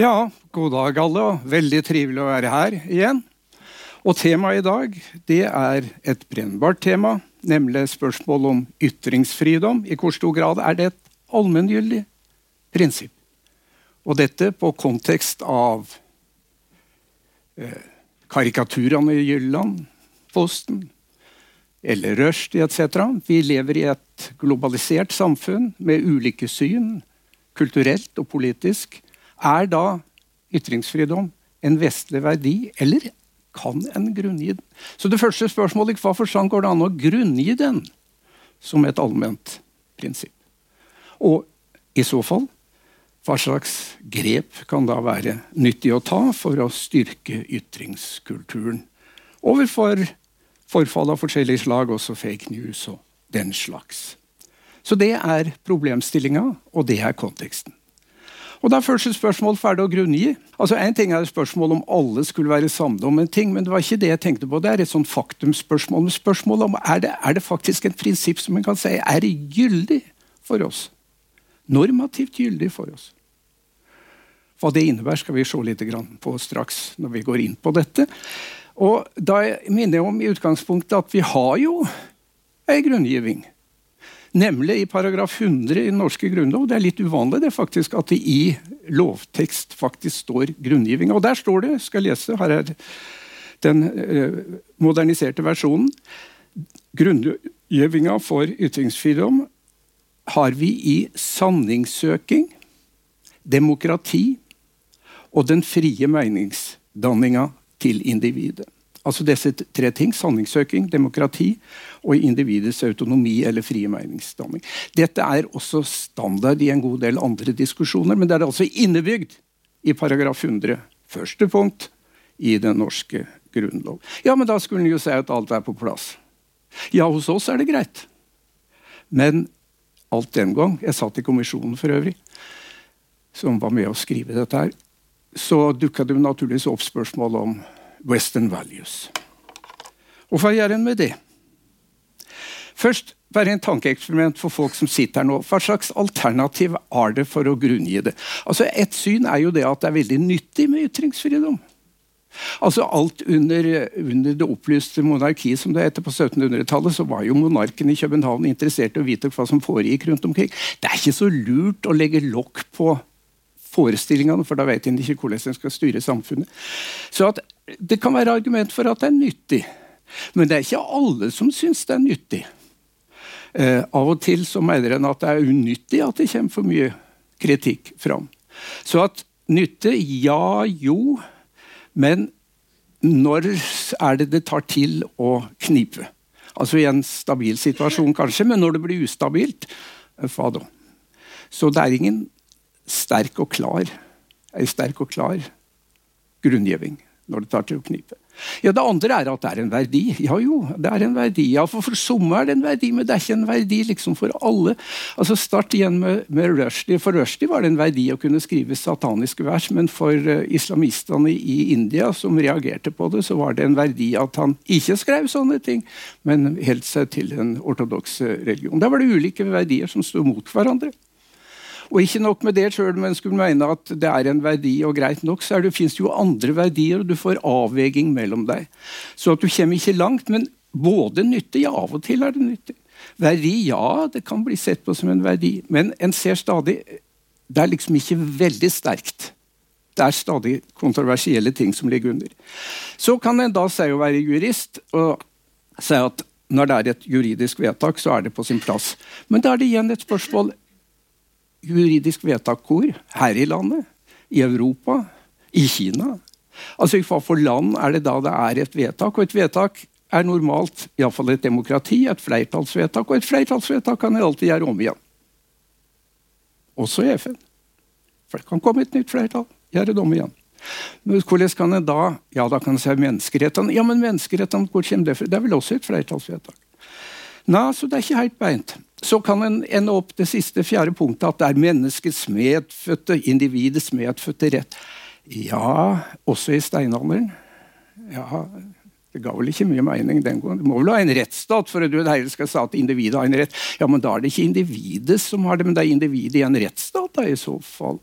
Ja, god dag alle, og veldig trivelig å være her igjen. Og temaet i dag det er et brennbart tema, nemlig spørsmål om ytringsfridom. I hvor stor grad er det et allmenngyldig prinsipp? Og dette på kontekst av eh, karikaturene i Jylland, Posten eller Rushdie etc. Vi lever i et globalisert samfunn med ulike syn, kulturelt og politisk er da ytringsfridom en vestlig verdi, eller kan en grunngi den? Så det første spørsmålet hva forstand går det an å grunngi den som et allment prinsipp? Og i så fall, hva slags grep kan da være nyttig å ta for å styrke ytringskulturen overfor forfall av forskjellige slag, også fake news og den slags? Så det er problemstillinga, og det er konteksten. Og da er første spørsmål ferdig å grunngi. Altså En ting er spørsmål om alle skulle være samlet om en ting, men det var ikke det jeg tenkte på. Det er et sånn faktumspørsmål. Men spørsmålet om er det, er det faktisk et prinsipp som en kan si er gyldig for oss? Normativt gyldig for oss. Hva det innebærer, skal vi se litt på straks når vi går inn på dette. Og Da minner jeg om i utgangspunktet at vi har jo ei grunngiving Nemlig i paragraf 100 i den norske grunnlov. Det er litt uvanlig det faktisk at det i lovtekst faktisk står grunngiving. Og der står det, skal jeg lese, her er den eh, moderniserte versjonen. Grunngivinga for ytringsfrihet har vi i sanningssøking, demokrati og den frie meningsdanninga til individet. Altså disse tre ting. Sanningssøking, demokrati og individets autonomi eller frie meningsdanning. Dette er også standard i en god del andre diskusjoner, men det er altså innebygd i paragraf 100, første punkt, i den norske grunnlov. Ja, men da skulle en jo si at alt er på plass. Ja, hos oss er det greit. Men alt den gang Jeg satt i kommisjonen for øvrig, som var med å skrive dette her. Så dukka det naturligvis opp spørsmål om Western values. Og hva gjør en med det? Først bare en tankeeksperiment for folk som sitter her nå. Hva slags alternativ er det for å grunngi det? Altså, Et syn er jo det at det er veldig nyttig med ytringsfrihet. Altså Alt under, under det opplyste monarkiet som det heter på 1700-tallet, så var jo monarken i København interessert i å vite hva som foregikk rundt omkring. Det er ikke så lurt å legge lokk på forestillingene, for da vet en ikke hvordan en skal styre samfunnet. Så det kan være argument for at det er nyttig. Men det er ikke alle som syns det er nyttig. Eh, av og til så mener en at det er unyttig at det kommer for mye kritikk fram. Så at nytte, ja, jo. Men når er det det tar til å knipe? Altså i en stabil situasjon, kanskje, men når det blir ustabilt, eh, hva da? Så det er ingen sterk og klar, ei sterk og klar grunngiving når det tar til å knipe. Ja, Det andre er at det er en verdi. Ja jo, det er en verdi. Ja, for, for somme er det en verdi, men det er ikke en verdi liksom for alle. Altså Start igjen med, med Rushdie. For Rushdie var det en verdi å kunne skrive sataniske vers, men for uh, islamistene i India som reagerte på det, så var det en verdi at han ikke skrev sånne ting, men holdt seg til en ortodoks religion. Der var det ulike verdier som sto mot hverandre. Og ikke nok med det, sjøl om en skulle mene at det er en verdi og greit nok, så det, finnes det jo andre verdier, og du får avveging mellom deg. Så at du kommer ikke langt, men både nyttig, ja, av og til er det nyttig. Verdi, ja, det kan bli sett på som en verdi, men en ser stadig Det er liksom ikke veldig sterkt. Det er stadig kontroversielle ting som ligger under. Så kan en da si å være jurist og si at når det er et juridisk vedtak, så er det på sin plass. Men da er det igjen et spørsmål juridisk vedtak hvor? Her i landet? I Europa? I Kina? Altså Hva for land er det da det er et vedtak? Og et vedtak er normalt iallfall et demokrati, et flertallsvedtak. Og et flertallsvedtak kan jeg alltid gjøre om igjen. Også i FN. For det kan komme et nytt flertall. Gjøre det om igjen. Men hvordan kan en da Ja, da kan en si menneskerettene. Ja, men menneskerettene, hvor kommer det fra? Det er vel også et flertallsvedtak. Nei, så det er ikke helt beint. Så kan en ende opp det siste, fjerde punktet, at det er menneskets medfødte, individets medfødte rett. Ja, også i steinalderen. Ja, Det ga vel ikke mye mening den gangen. Du må vel ha en rettsstat for at du skal si at individet har en rett. Ja, men da er det ikke individet som har det, men det er individet i en rettsstat da, i så fall.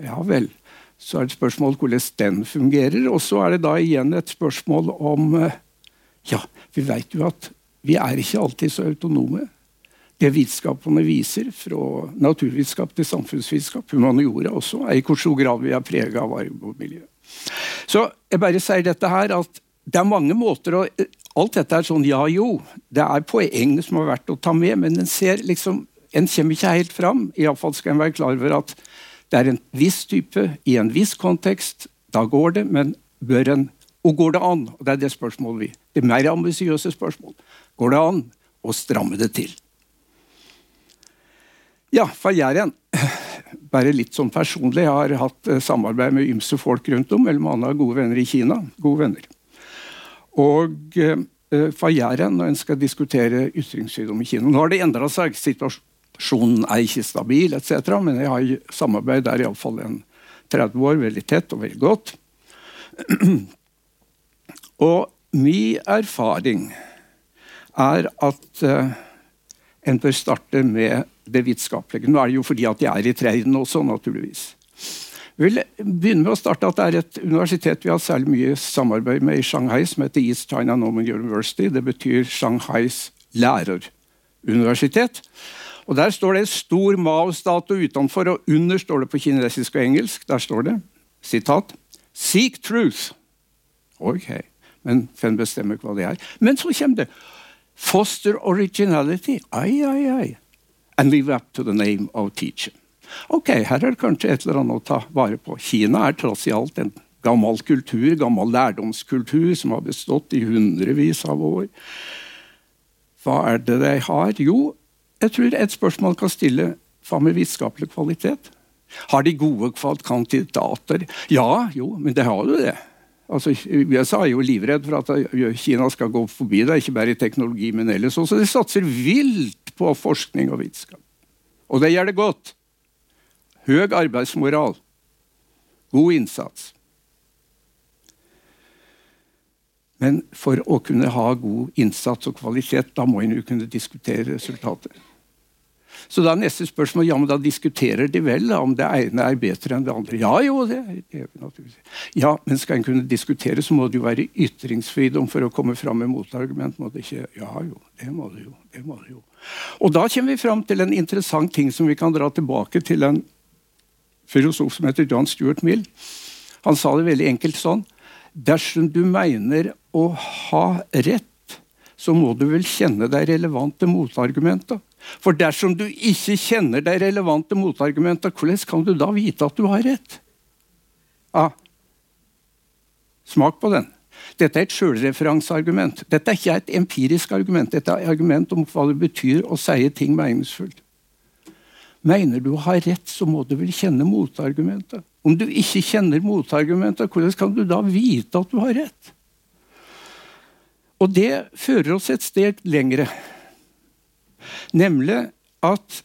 Ja vel. Så er det et spørsmål hvordan den fungerer. Og så er det da igjen et spørsmål om eh, Ja, vi vet jo at vi er ikke alltid så autonome. Det vitenskapene viser, fra naturvitenskap til samfunnsvitenskap, humaniora også, er i hvor stor grad vi er prega av arvemiljø. Så jeg bare sier dette her at det er mange måter å Alt dette er sånn ja jo. Det er poeng som er verdt å ta med, men en ser liksom En kommer ikke helt fram. Iallfall skal en være klar over at det er en viss type i en viss kontekst. Da går det, men bør en Og går det an? Og det er det spørsmålet vi Det mer ambisiøse spørsmål. Går det an å stramme det til? Ja, fra Jæren bare litt sånn personlig. Jeg har hatt eh, samarbeid med ymse folk rundt om, mellom annet gode venner i Kina. Gode venner. Og eh, fra Jæren, når en skal diskutere ytringsfrihet i Kina Nå har det endra seg. Situasjonen er ikke stabil, etc., men jeg har samarbeid der iallfall en 30 år, veldig tett og veldig godt. Og min erfaring er at uh, en bør starte med det vitenskapelige. Nå er det jo fordi at de er i treiden også, naturligvis. Vi vil begynne med å starte at Det er et universitet vi har særlig mye samarbeid med i Shanghai, som heter East China Norman University. Det betyr Shanghais læreruniversitet. Og Der står det en stor Mao-statue utenfor, og under står det på kinesisk og engelsk. Der står det sitat, 'Seek truth'. Ok, men Fenn bestemmer ikke hva det er? Men så kommer det 'Foster originality'. Ai, ai, ai and live up to the name of teacher. Ok, her er det kanskje et eller annet å ta vare på. Kina er tross i alt en gammel kultur, gammel lærdomskultur som har bestått i hundrevis av år. Hva er det de har? Jo, jeg tror et spørsmål kan stille hva med vitenskapelig kvalitet? Har de gode kandidater? Ja, jo, men det har jo det. Altså, USA er jo livredd for at Kina skal gå forbi det, ikke bare i teknologi, men ellers også. De satser vilt på forskning og vitenskap. Og det gjør det godt. Høy arbeidsmoral. God innsats. Men for å kunne ha god innsats og kvalitet, da må en jo kunne diskutere resultater. Så da er neste spørsmål ja, men da diskuterer de vel om det ene er bedre enn det andre. Ja, jo, det er naturligvis. Ja, Men skal en kunne diskutere, så må det jo være ytringsfridom for å komme fram med motargument. må det ikke? Ja jo, det må det jo. det må det jo. Og da kommer vi fram til en interessant ting som vi kan dra tilbake til en filosof som heter John Stuart Mill. Han sa det veldig enkelt sånn. Dersom du mener å ha rett, så må du vel kjenne deg relevant til motargumenta. For dersom du ikke kjenner deg relevant til motargumenta, hvordan kan du da vite at du har rett? Ja. Smak på den. Dette er et sjølreferanseargument. Dette er ikke et empirisk argument. Dette er et argument om hva det betyr å si ting meningsfullt. Mener du å ha rett, så må du vel kjenne motargumentet. Om du ikke kjenner motargumentet, hvordan kan du da vite at du har rett? Og det fører oss et steg lengre. Nemlig at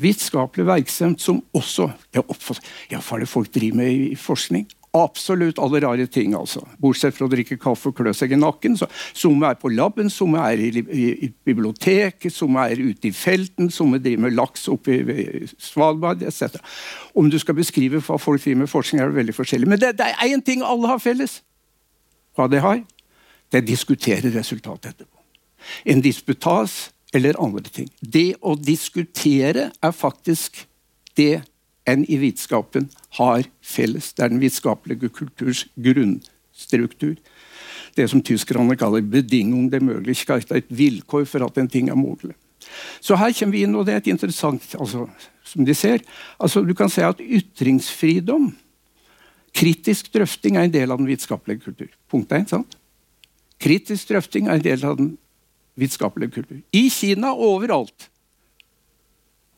vitenskapelig virksomhet som også ja, hva er det folk driver med i forskning? Absolutt alle rare ting, altså. Bortsett fra å drikke kaffe og klø seg i nakken. Så, somme er på laben, somme er i, i, i biblioteket, somme er ute i felten, somme driver med laks oppe i, i Svalbard etc. Om du skal beskrive hva folk driver med forskning, er det veldig forskjellig. Men det, det er én ting alle har felles. Hva det har? Det diskuterer resultatet etterpå. En disputas eller andre ting. Det å diskutere er faktisk det en i vitenskapen har felles. Det er den vitenskapelige kulturs grunnstruktur. Det som tyskerne kaller 'bedingung der Möglichkeit'. Et vilkår for at en ting er mulig. Så her kommer vi inn, og det er et interessant altså, som de ser, altså, Du kan si at ytringsfridom, kritisk drøfting, er en del av den vitenskapelige kultur. Punkt 1, sant? Kritisk drøfting er en del av den vitenskapelige kultur. I Kina overalt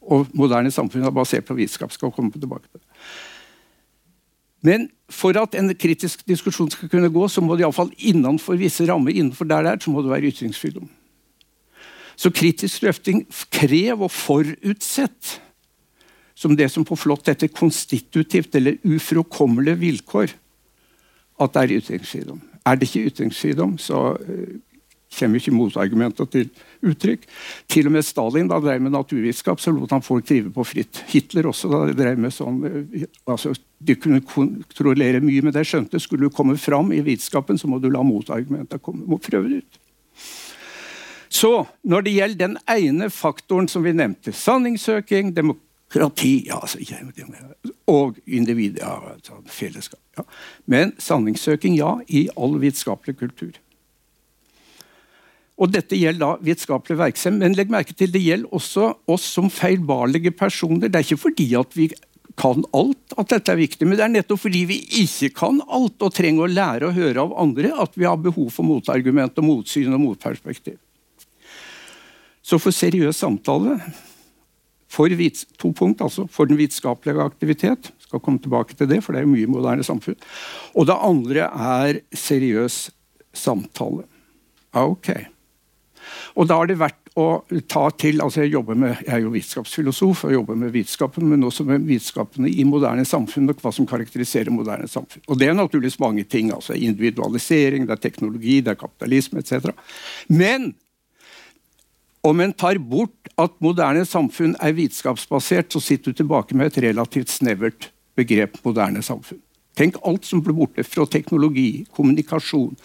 og moderne samfunn er basert på vitenskap. skal komme tilbake til. Men for at en kritisk diskusjon skal kunne gå, så må det iallfall innenfor visse rammer innenfor der det er, så må det være ytringsfrihet. Så kritisk drøfting krev og forutsett som det som på flott heter konstitutivt eller ufrokommelige vilkår, at det er ytringsfridom. Er det ikke ytringsfridom, så eh, kommer ikke motargumenter til uttrykk. Til og med Stalin da drev med naturvitenskap, så lot han folk drive på fritt. Hitler også da drev med sånn eh, altså, De kunne kontrollere mye, men det skjønte skulle du komme fram i vitenskapen, så må du la motargumenter komme. Prøve ut. Så når det gjelder den ene faktoren som vi nevnte, sanningssøking, demokrati ja, altså, og individ, ja, altså, fellesskap ja. Men sanningssøking, ja, i all vitenskapelig kultur. Og Dette gjelder da vitenskapelig virksomhet, men legg merke til det gjelder også oss som feilbarlige personer. Det er ikke fordi at vi kan alt at dette er viktig, men det er nettopp fordi vi ikke kan alt og trenger å lære å høre av andre, at vi har behov for motargument og motsyn og motperspektiv. Så for seriøs samtale for to punkt, altså for den vitenskapelige aktivitet skal komme tilbake til det, for det er mye moderne samfunn. Og det andre er seriøs samtale. Ok. Og da har det vært å ta til altså Jeg jobber med, jeg er jo vitenskapsfilosof og jobber med vitenskapen, men også med vitenskapene i moderne samfunn og hva som karakteriserer moderne samfunn. Og Det er naturligvis mange ting. altså Individualisering, det er teknologi, det er kapitalisme etc. Men om en tar bort at moderne samfunn er vitenskapsbasert, så sitter du tilbake med et relativt snevert begrep moderne samfunn. Tenk alt som ble borte fra teknologi, kommunikasjon,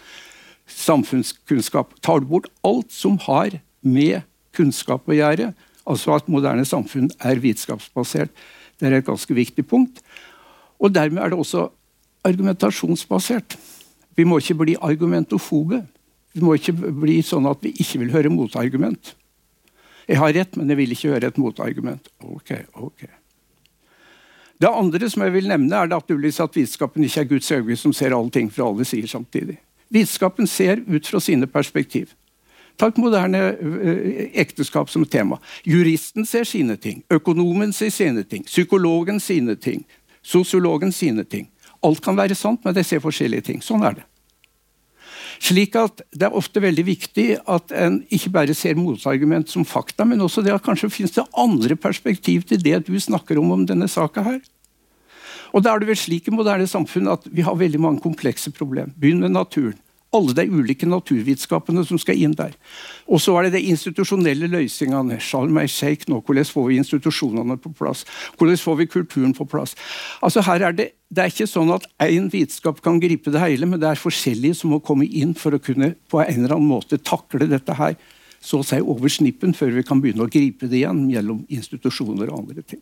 samfunnskunnskap. Tar du bort alt som har med kunnskap å gjøre, altså at moderne samfunn er vitenskapsbasert, det er et ganske viktig punkt. Og dermed er det også argumentasjonsbasert. Vi må ikke bli argumentofobe. Vi må ikke bli sånn at vi ikke vil høre motargument. Jeg har rett, men jeg vil ikke høre et motargument. Ok, ok. Det andre som jeg vil nevne er det at vitenskapen ikke er Guds øye som ser alle ting fra alle sider samtidig. Vitenskapen ser ut fra sine perspektiv. Takk moderne eh, ekteskap som tema. Juristen ser sine ting. Økonomen ser sine ting. Psykologen sine ting. Sosiologen sine ting. Alt kan være sant, men de ser forskjellige ting. Sånn er det. Slik at Det er ofte veldig viktig at en ikke bare ser motargument som fakta, men også det at kanskje finnes det andre perspektiv til det du snakker om om denne saka her. Og da er det vel slik i moderne samfunn at vi har veldig mange komplekse problemer. Begynn med naturen alle de ulike naturvitenskapene som skal inn der. Og så er det de institusjonelle løsningene. Nå, Hvordan får vi institusjonene på plass? Hvordan får vi kulturen på plass? Altså her er Det det er ikke sånn at én vitenskap kan gripe det hele, men det er forskjellige som må komme inn for å kunne på en eller annen måte takle dette her så å si over snippen før vi kan begynne å gripe det igjen mellom institusjoner og andre ting.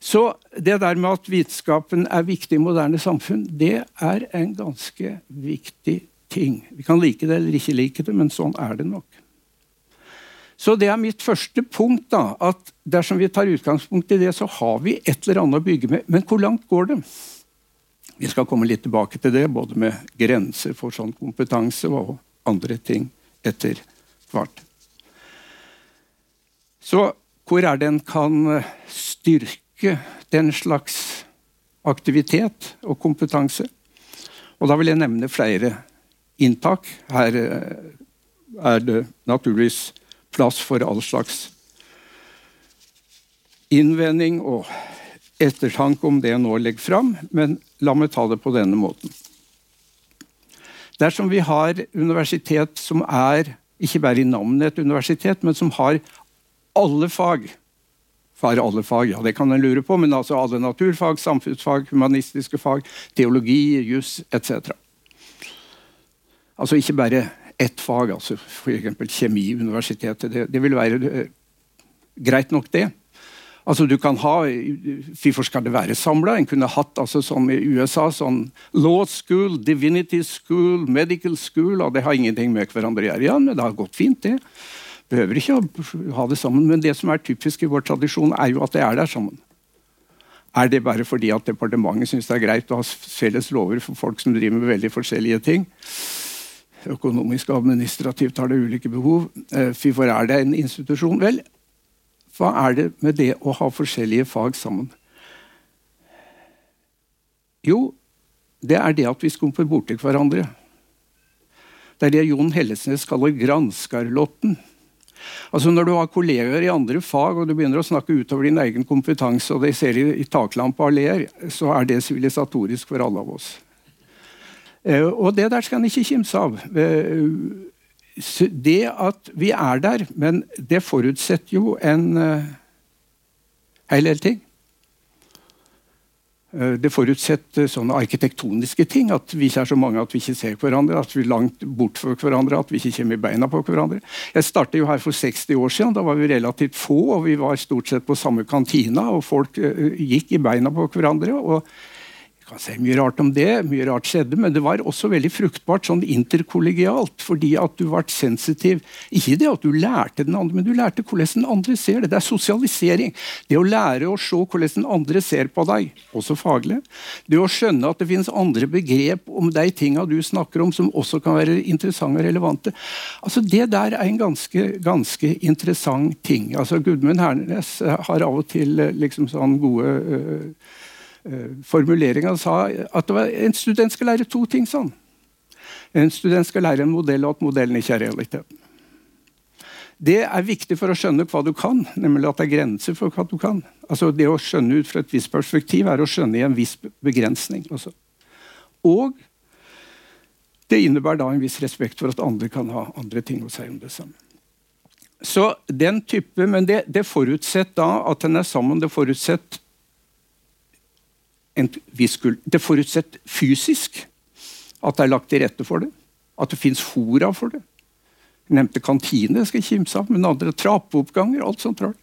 Så det der med at vitenskapen er viktig i moderne samfunn, det er en ganske viktig ting. Vi kan like det eller ikke like det, men sånn er det nok. Så det er mitt første punkt. da, at Dersom vi tar utgangspunkt i det, så har vi et eller annet å bygge med. Men hvor langt går det? Vi skal komme litt tilbake til det, både med grenser for sånn kompetanse og andre ting etter hvert. Så hvor er det en kan styrke bruke den slags aktivitet og kompetanse. Og da vil jeg nevne flere inntak. Her eh, er det naturligvis plass for all slags innvending og ettertanke om det jeg nå legger fram, men la meg ta det på denne måten. Dersom vi har universitet som er ikke bare i navnet et universitet, men som har alle fag for alle fag, ja, det kan en lure på, men altså alle naturfag, samfunnsfag, humanistiske fag, teologi, juss etc. Altså ikke bare ett fag, altså f.eks. kjemi universitetet. Det, det vil være uh, greit nok, det. Altså du kan ha, Hvorfor skal det være samla? En kunne hatt altså som i USA sånn law school, divinity school, medical school. og Det har ingenting med hverandre å gjøre, ja, men det har gått fint, det behøver ikke å ha det sammen, men det som er typisk i vår tradisjon, er jo at det er der sammen. Er det bare fordi at departementet syns det er greit å ha felles lover for folk som driver med veldig forskjellige ting? Økonomisk og administrativt har det ulike behov. Eh, hvorfor er det en institusjon? Vel, hva er det med det å ha forskjellige fag sammen? Jo, det er det at vi skumper borti hverandre. Det er det Jon Hellesnes kaller granskarlotten. Altså Når du har kolleger i andre fag og du begynner å snakke utover din egen kompetanse, og de ser i, i taklampa og ler, så er det sivilisatorisk for alle av oss. Eh, og det der skal en ikke kimse av. Eh, det at vi er der, men det forutsetter jo en uh, hel del ting. Eh, det forutsetter sånne arkitektoniske ting. At vi ikke er så mange at vi ikke ser hverandre. At vi er langt bort fra hverandre, at vi ikke kommer i beina på hverandre. Jeg startet jo her for 60 år siden. Da var vi relativt få, og vi var stort sett på samme kantina. Og folk uh, gikk i beina på hverandre. og kan si mye rart om det, mye rart skjedde, men det var også veldig fruktbart sånn interkollegialt. Fordi at du ble sensitiv. Ikke det at du lærte den andre, men du lærte hvordan den andre ser det. Det er sosialisering. Det å lære å se hvordan den andre ser på deg, også faglig. Det å skjønne at det finnes andre begrep om de tinga du snakker om, som også kan være interessante og relevante. Altså Det der er en ganske, ganske interessant ting. Altså Gudmund Hernes har av og til eh, liksom sånn gode øh, Eh, formuleringa sa at en student skal lære to ting. sånn. En student skal lære en modell, og at modellen ikke er realiteten. Det er viktig for å skjønne hva du kan, nemlig at det er grenser for hva du kan. Altså Det å skjønne ut fra et visst perspektiv er å skjønne i en viss begrensning. Også. Og det innebærer da en viss respekt for at andre kan ha andre ting å si om det samme. Så den type, Men det, det forutsetter da at en er sammen. Det forutsetter. Det forutsetter fysisk at det er lagt til rette for det. At det fins fora for det. Jeg nevnte kantine, skal jeg kimse av, men andre trappeoppganger. alt sånt rart.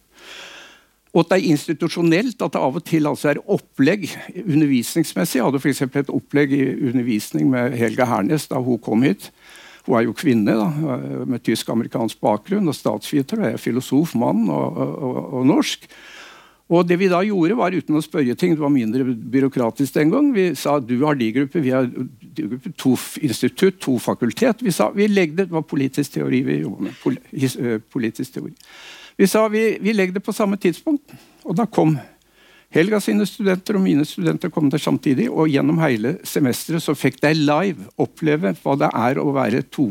Og at det er institusjonelt, at det av og til altså er opplegg undervisningsmessig. Jeg hadde f.eks. et opplegg i undervisning med Helga Hernes da hun kom hit. Hun er jo kvinne da, med tysk-amerikansk bakgrunn og statsviter. og jeg er filosof, mann og, og, og norsk. Og det vi da gjorde, var uten å spørre ting, det var mindre byråkratisk den gang. Vi sa du har de grupper, vi har de grupper, to institutt, to fakultet. Vi sa vi legger det, var politisk teori vi jobba med. Politisk teori. Vi sa vi, vi legger det på samme tidspunkt. Og da kom Helga sine studenter og mine studenter kom der samtidig. Og gjennom hele semesteret så fikk de live oppleve hva det er å være to,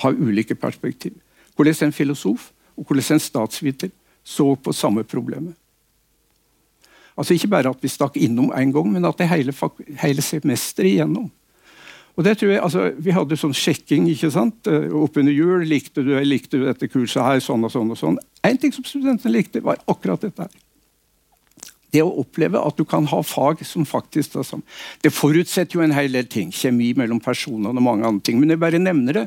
ha ulike perspektiv. Hvordan en filosof og hvordan en statsviter så på samme problemet. Altså Ikke bare at vi stakk innom én gang, men at det hele, hele semesteret igjennom. Og det tror jeg, altså, Vi hadde sånn sjekking ikke sant? Eh, oppunder jul. Likte du, likte du dette kurset her? Sånn og sånn. og sånn. En ting som studentene likte, var akkurat dette her. Det å oppleve at du kan ha fag som faktisk sånn. Det forutsetter jo en hel del ting. Kjemi mellom personene og mange andre ting. Men jeg bare nevner det.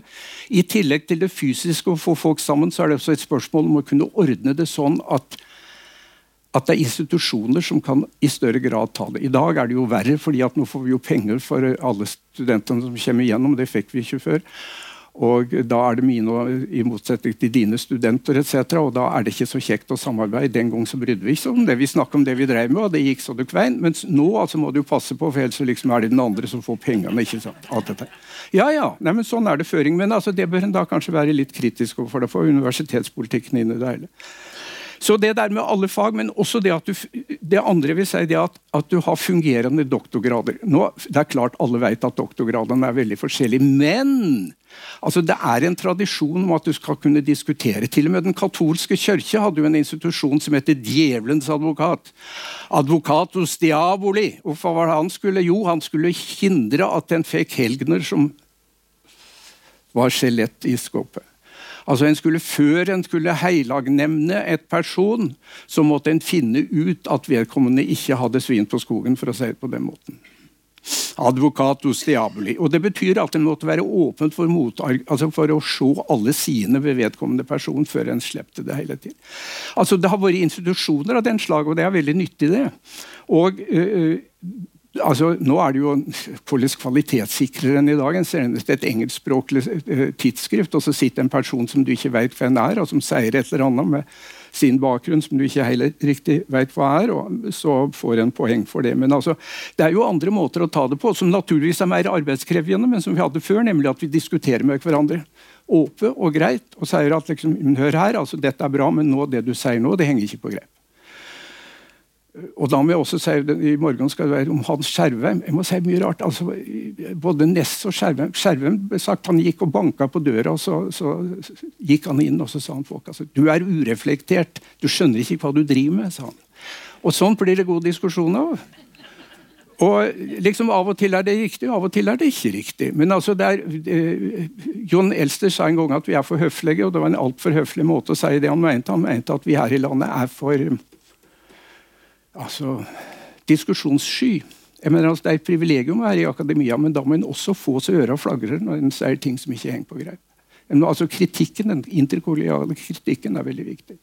I tillegg til det fysiske å få folk sammen, så er det også et spørsmål om å kunne ordne det sånn at at det er institusjoner som kan i større grad ta det. I dag er det jo verre, fordi at nå får vi jo penger for alle studentene som kommer igjennom. Det fikk vi ikke før. Og da er det mine, i motsetning til dine studenter etc. Og da er det ikke så kjekt å samarbeide. Den gang så brydde vi ikke om det. Vi snakket om det vi drev med, og det gikk så det kvein. Mens nå altså må du passe på, for ellers liksom er det den andre som får pengene. ikke sant? Alt dette. Ja, ja, Nei, men sånn er det føring. Men altså, det bør en da kanskje være litt kritisk overfor. Da får universitetspolitikken inn i det hele. Så det der med alle fag, men også det at du Det andre vil si det at, at du har fungerende doktorgrader. Nå, det er klart Alle vet at doktorgradene er veldig forskjellige, men altså det er en tradisjon om at du skal kunne diskutere. Til og med Den katolske kirke hadde jo en institusjon som heter Djevelens advokat. Advocatus diaboli. Hva var det han skulle? Jo, han skulle hindre at en fikk helgener som var skjelett i skåpet. Altså en skulle, Før en skulle heilagnevne et person, så måtte en finne ut at vedkommende ikke hadde svin på skogen, for å si det på den måten. Advocatus diaboli. Og Det betyr at en måtte være åpen for, altså for å se alle sidene ved vedkommende person før en slepte det hele tiden. Altså Det har vært institusjoner av den slag, og det er veldig nyttig, det. Og øh, altså, Nå er det jo hvordan kvalitetssikrer enn i dag. En senest et engelskspråklig eh, tidsskrift, og så sitter en person som du ikke vet hvem er, og som sier et eller annet med sin bakgrunn som du ikke heller riktig vet hva er, og så får en poeng for det. Men altså, det er jo andre måter å ta det på, som naturligvis er mer arbeidskrevende, men som vi hadde før, nemlig at vi diskuterer med hverandre. Åpe og greit, og sier at liksom, hør her, altså, dette er bra, men nå, det du sier nå, det henger ikke på greip. Og da må jeg også si, I morgen skal det være om Hans Skjervheim. Jeg må si mye rart. Altså, både Ness og Skjervheim Skjervheim sagt han gikk og banka på døra, og så, så, gikk han inn og så sa han folk altså, du er ureflektert. Du skjønner ikke hva du driver med. sa han. Og sånn blir det god diskusjon av. Og liksom Av og til er det riktig, av og til er det ikke riktig. Men altså det er, eh, John Elster sa en gang at vi er for høflige, og det var en altfor høflig måte å si det han mente. Han mente at vi her i landet er for altså, diskusjonssky. Jeg mener altså, Det er et privilegium å være i akademia, men da må en også få seg øra flagrer når en sier ting som ikke henger på greip. Altså, kritikken, Den interkollegiale kritikken er veldig viktig.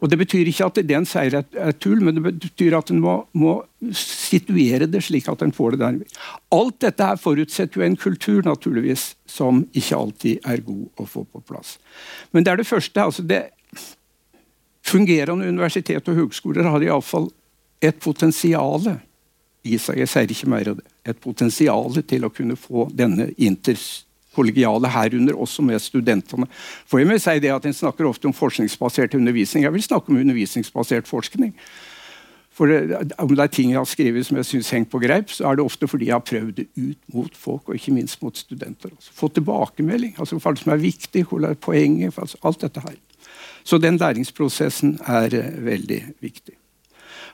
Og Det betyr ikke at det en sier er, er tull, men det betyr at en må, må, situere det slik at en får det der. Alt dette her forutsetter jo en kultur naturligvis, som ikke alltid er god å få på plass. Men det er det første. altså det Fungerende universitet og høgskoler har iallfall et potensial i seg. Jeg sier ikke mer av det. Et potensial til å kunne få denne interkollegiale herunder også med studentene. For jeg må si det at En snakker ofte om forskningsbasert undervisning. Jeg vil snakke om undervisningsbasert forskning. For Om det er ting jeg har skrevet som jeg syns henger på greip, så er det ofte fordi jeg har prøvd det ut mot folk, og ikke minst mot studenter. Altså. Få tilbakemelding. altså Hva som er viktig, hvor er poenget, altså alt dette her. Så den læringsprosessen er uh, veldig viktig.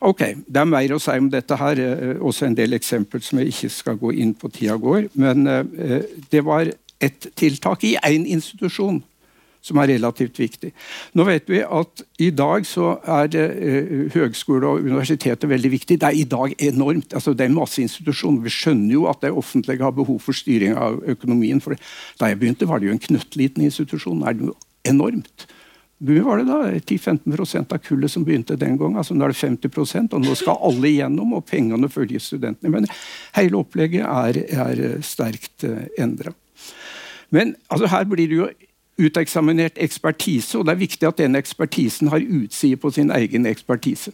Ok, Det er mer å si om dette her. Uh, også en del eksempler som jeg ikke skal gå inn på tida går. Men uh, det var ett tiltak i én institusjon som er relativt viktig. Nå vet vi at i dag så er høgskole og universiteter veldig viktig. Det er i dag enormt. altså Det er masse institusjoner. Vi skjønner jo at det offentlige har behov for styring av økonomien. for Da jeg begynte, var det jo en knøttliten institusjon. Det er jo enormt. Hvor var det da? 10-15 av kullet som begynte den gang. altså Nå er det 50% og nå skal alle igjennom, og pengene følger studentene. Men hele opplegget er, er sterkt uh, endra. Men altså, her blir det jo uteksaminert ekspertise, og det er viktig at den ekspertisen har utside på sin egen ekspertise.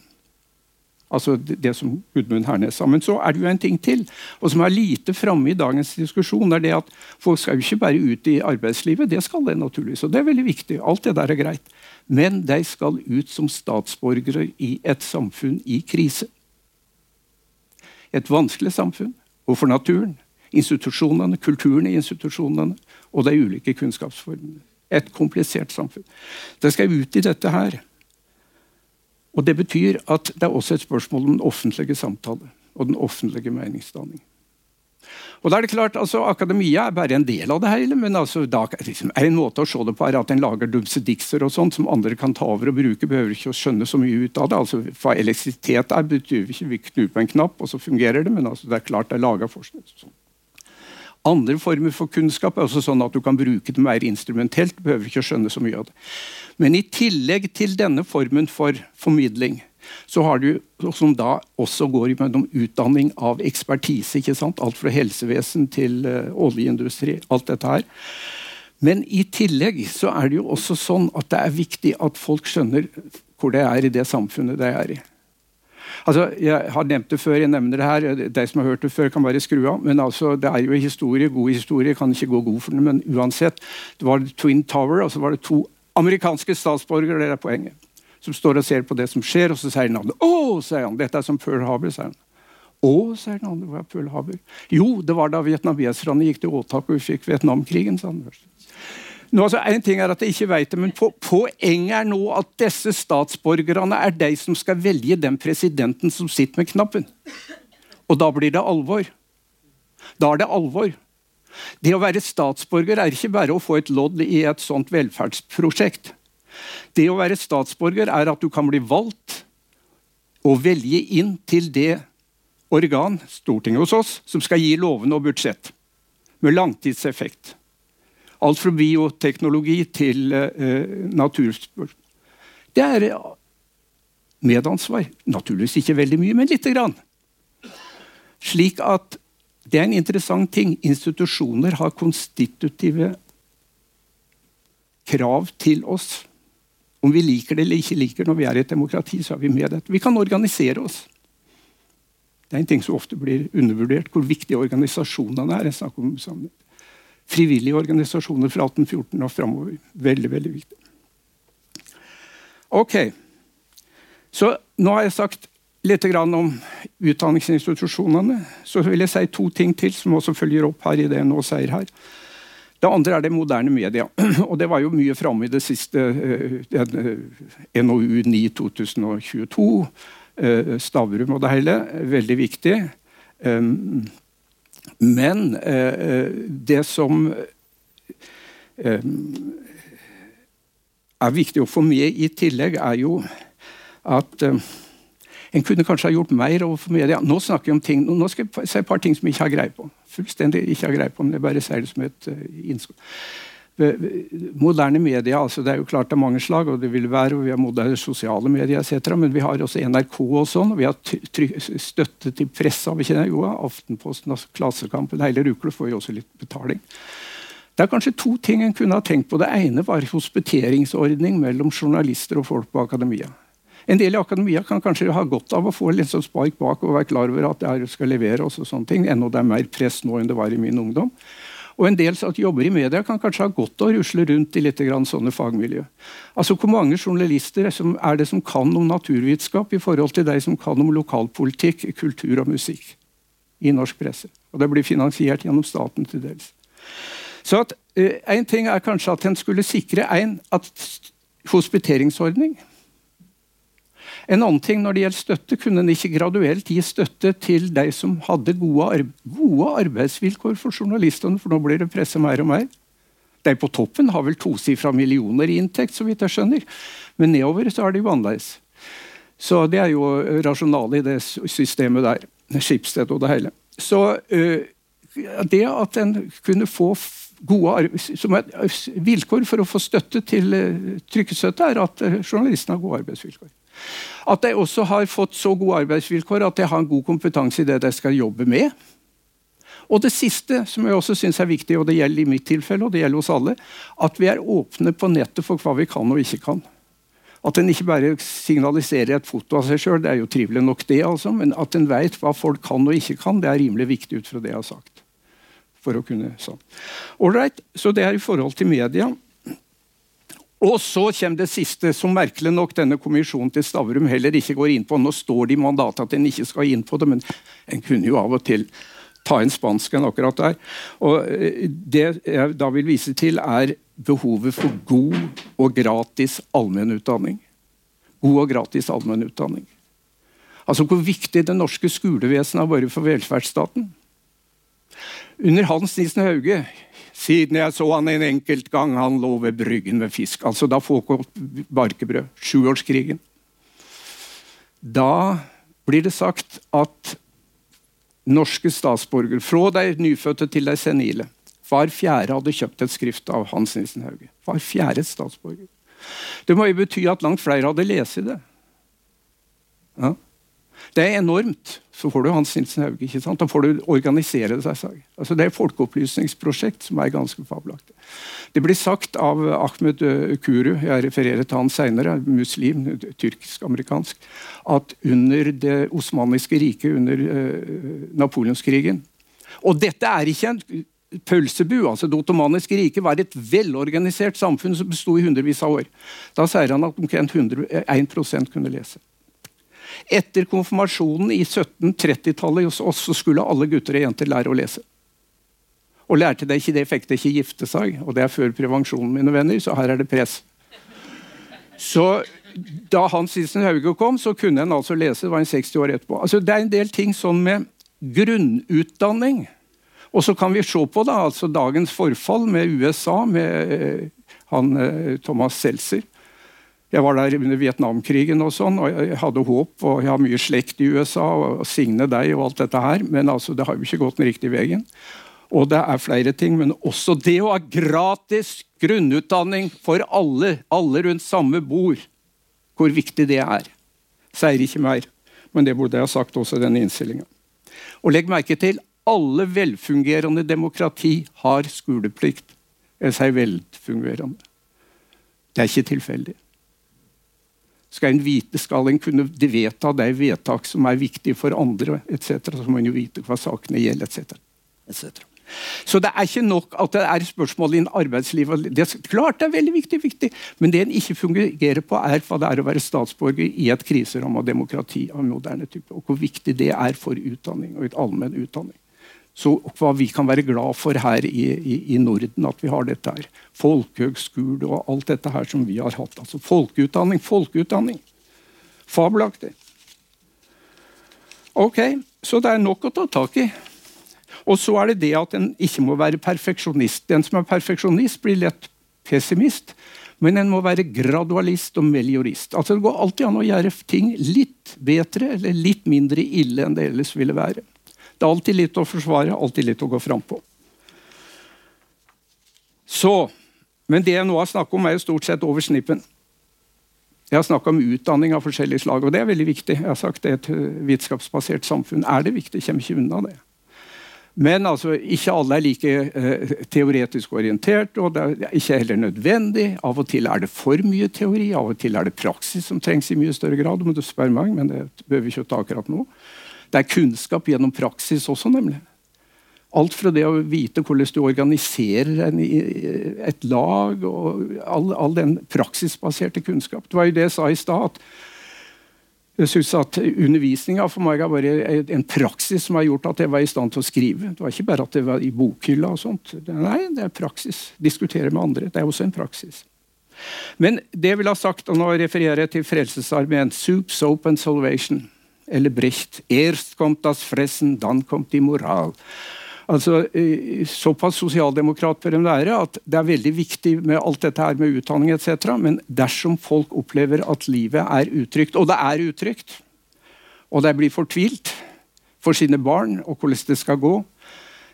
Altså det, som Gudmund Hernes sa. Men så er det jo en ting til, og som er lite framme i dagens diskusjon. er det at Folk skal jo ikke bare ut i arbeidslivet, det skal de naturligvis. Og det er veldig viktig. Alt det der er greit. Men de skal ut som statsborgere i et samfunn i krise. Et vanskelig samfunn. Og for naturen. Institusjonene, kulturen i institusjonene og de ulike kunnskapsformene. Et komplisert samfunn. De skal ut i dette her. Og Det betyr at det er også et spørsmål om den offentlige samtale og den offentlige meningsdanning. Og da er det klart, altså, Akademia er bare en del av det hele, men altså, da, liksom, en måte å se det på er at en lager dumsedikser og sånt som andre kan ta over og bruke. Behøver ikke å skjønne så mye ut av det. altså Hva elektrisitet er, betyr ikke vi knur på en knapp, og så fungerer det. Men altså, det er klart det er laga forskning. Sånn. Andre former for kunnskap er også sånn at du kan bruke det mer instrumentelt. Du behøver ikke skjønne så mye av det. Men i tillegg til denne formen for formidling, så har du, som da også går mellom utdanning av ekspertise. ikke sant? Alt fra helsevesen til uh, oljeindustri. Alt dette her. Men i tillegg så er det jo også sånn at det er viktig at folk skjønner hvor det er i det samfunnet de er i. Altså, jeg har nevnt det før, jeg nevner det her. De som har hørt det før, kan bare skru av. Men altså, det er jo historie, god historie. Kan ikke gå god for den, men uansett. Det var Twin Tower, og så var det to amerikanske statsborgere, det er poenget, som står og ser på det som skjer, og så sier han 'Å!' sier han. 'Dette er som Pearl Harbor', sier han. 'Å', sier den andre. Hva er Pearl Harbor? 'Jo, det var da vietnameserne gikk til åtak og vi fikk Vietnamkrigen', sa han først. Nå, altså, en ting er at jeg ikke vet det, men Poenget er nå at disse statsborgerne er de som skal velge den presidenten som sitter med knappen. Og da blir det alvor. Da er det alvor. Det å være statsborger er ikke bare å få et lodd i et sånt velferdsprosjekt. Det å være statsborger er at du kan bli valgt og velge inn til det organ, Stortinget hos oss, som skal gi lovene og budsjett. Med langtidseffekt. Alt fra bioteknologi til uh, naturspørsmål. Det er medansvar. Naturligvis ikke veldig mye, men lite grann. Slik at det er en interessant ting. Institusjoner har konstitutive krav til oss. Om vi liker det eller ikke liker når vi er i et demokrati, så er vi med dette. Vi kan organisere oss. Det er en ting som ofte blir undervurdert, hvor viktige organisasjonene er. Jeg snakker om sammen frivillige organisasjoner fra 1814 og framover. Veldig, veldig viktig. Ok, så nå har jeg sagt litt om utdanningsinstitusjonene. Så vil jeg si to ting til som også følger opp her i det jeg nå sier her. Det andre er det moderne media. Og det var jo mye framme i det siste NOU 9 2022. Uh, Stavrum og det hele. Veldig viktig. Men uh, det som um, er viktig å få med i tillegg, er jo at en kunne kanskje ha gjort mer overfor media. Nå snakker vi om ting, nå skal jeg si et par ting som jeg ikke har greie på. Fullstendig ikke har greie på, men jeg bare sier det som et uh, innskudd. Moderne media altså det er jo klart det er mange slag, og det vil være, og vi har moderne sosiale medier etc. Men vi har også NRK og sånn, og vi har støtte til pressa. vi kjenner jo Aftenposten, altså Klassekampen, hele Rukle får jo også litt betaling. Det er kanskje to ting en kunne ha tenkt på. Det ene var hospiteringsordning mellom journalister og folk på akademia. En del i akademia kan kanskje ha godt av å få litt sånn spark bak og være klar over at det skal levere. også sånne ting, Ennå det er mer press nå enn det var i min ungdom. Og en del som jobber i media, kan kanskje ha godt av å rusle rundt i litt sånne fagmiljø. Altså, Hvor mange journalister er det som kan om naturvitenskap i forhold til de som kan om lokalpolitikk, kultur og musikk i norsk presse? Og Det blir finansiert gjennom staten til dels. Så at, uh, En ting er kanskje at en skulle sikre en at hospiteringsordning en annen ting når det gjelder støtte, kunne en ikke graduelt gi støtte til de som hadde gode, arbe gode arbeidsvilkår for journalistene, for nå blir det presset mer og mer. De på toppen har vel tosifra millioner i inntekt, så vidt jeg skjønner. Men nedover så er det jo annerledes. Så det er jo rasjonalet i det systemet der. Skipsted og det hele. Så øh, det at en kunne få gode er vilkår for å få støtte til uh, trykkestøtte, er at journalistene har gode arbeidsvilkår. At jeg også har fått så gode arbeidsvilkår at jeg har en god kompetanse i det jeg skal jobbe med. Og det siste, som jeg også synes er viktig, og det gjelder i mitt tilfelle, og det gjelder hos alle, at vi er åpne på nettet for hva vi kan og ikke kan. At en ikke bare signaliserer et foto av seg sjøl, det er jo trivelig nok, det, altså, men at en vet hva folk kan og ikke kan, det er rimelig viktig ut fra det jeg har sagt. For å kunne sånn. Alright, så det er i forhold til media. Og så kommer det siste, som merkelig nok denne kommisjonen til Stavrum heller ikke går inn på. Nå står det i mandatet at en ikke skal inn på det, men en kunne jo av og til ta en spansken akkurat der. Og eh, Det jeg da vil vise til, er behovet for god og gratis allmennutdanning. God og gratis allmennutdanning. Altså hvor viktig det norske skolevesenet har vært for velferdsstaten. Under Hans Nissen Hauge siden jeg så han en enkelt gang han lå ved bryggen med fisk. Altså da folk åt barkebrød. Sjuårskrigen. Da blir det sagt at norske statsborgere, fra de nyfødte til de senile Hver fjerde hadde kjøpt et skrift av Hans Nissen Hauge. Hver fjerde statsborger. Det må jo bety at langt flere hadde lest det. Ja. Det er enormt. Så får du Hans Nilsen Hauge. ikke sant? Da får du organisere seg. Altså, det er et folkeopplysningsprosjekt som er ganske fabelaktig. Det blir sagt av Ahmed Kuru, jeg refererer til han senere, muslim, tyrkisk-amerikansk, at under det osmaniske riket, under uh, napoleonskrigen Og dette er ikke en pølsebu. altså Det ottomanske riket var et velorganisert samfunn som besto i hundrevis av år. Da sier han at omtrent 1% kunne lese. Etter konfirmasjonen i 1730-tallet så skulle alle gutter og jenter lære å lese. Og lærte det ikke det, fikk de ikke gifte seg. Og det er før prevensjonen, mine venner, så her er det press. Så da Hans Isen Hauge kom, så kunne en altså lese. Det var en 60 år etterpå. Altså, det er en del ting sånn med grunnutdanning. Og så kan vi se på da, altså dagens forfall med USA, med eh, han, eh, Thomas Seltzer. Jeg var der under Vietnamkrigen og sånn, og jeg hadde håp, og jeg har mye slekt i USA. og Signe deg og alt dette her, men altså, det har jo ikke gått den riktige veien. Og det er flere ting, men også det å ha gratis grunnutdanning for alle, alle rundt samme bord, hvor viktig det er. Sier ikke mer, men det burde jeg ha sagt også i denne innstillinga. Og legg merke til alle velfungerende demokrati har skoleplikt. Jeg sier velfungerende. Det er ikke tilfeldig. Skal en, vite, skal en kunne vedta de vedtak som er viktige for andre, etc., så må en jo vite hva sakene gjelder, etc. etc. Så det er ikke nok at det er spørsmål innen arbeidslivet. Det klart det er veldig viktig, viktig, men det en ikke fungerer på, er hva det er å være statsborger i et kriseramma demokrati av moderne type, og hvor viktig det er for utdanning og et allmenn utdanning. Så hva vi kan være glad for her i, i, i Norden, at vi har dette her. Folkehøgskole og alt dette her som vi har hatt. Altså folkeutdanning, folkeutdanning. Fabelaktig. Ok, Så det er nok å ta tak i. Og så er det det at en ikke må være perfeksjonist. Den som er perfeksjonist, blir lett pessimist. Men en må være gradualist og meliorist. Altså Det går alltid an å gjøre ting litt bedre eller litt mindre ille enn det ellers ville være. Det er alltid litt å forsvare, alltid litt å gå frampå. Så, Men det jeg nå har snakket om, er jo stort sett over snippen. Jeg har snakka om utdanning av forskjellige slag, og det er veldig viktig. Jeg har sagt det Et vitenskapsbasert samfunn er det viktig. Kommer ikke unna det. Men altså, ikke alle er like eh, teoretisk orientert, og det er ikke heller nødvendig. Av og til er det for mye teori, av og til er det praksis som trengs i mye større grad. om du spør meg, men det bør vi ikke ta akkurat nå. Det er kunnskap gjennom praksis også, nemlig. Alt fra det å vite hvordan du organiserer en, et lag, og all, all den praksisbaserte kunnskap. Det var jo det jeg sa i stad. Jeg synes at Undervisninga for meg har vært en praksis som har gjort at jeg var i stand til å skrive. Det var ikke bare at det var i bokhylla. og sånt. Nei, det er praksis. Diskutere med andre. Det er også en praksis. Men det jeg vil ha sagt, og nå refererer jeg til Frelsesarmeen, soup, soap and salvation. Eller Brecht. Erst kommt das fressen, dann kommt die moral. Altså, eh, Såpass sosialdemokrat bør en være at det er veldig viktig med alt dette her med utdanning etc. Men dersom folk opplever at livet er utrygt, og det er utrygt, og de blir fortvilt for sine barn og hvordan det skal gå,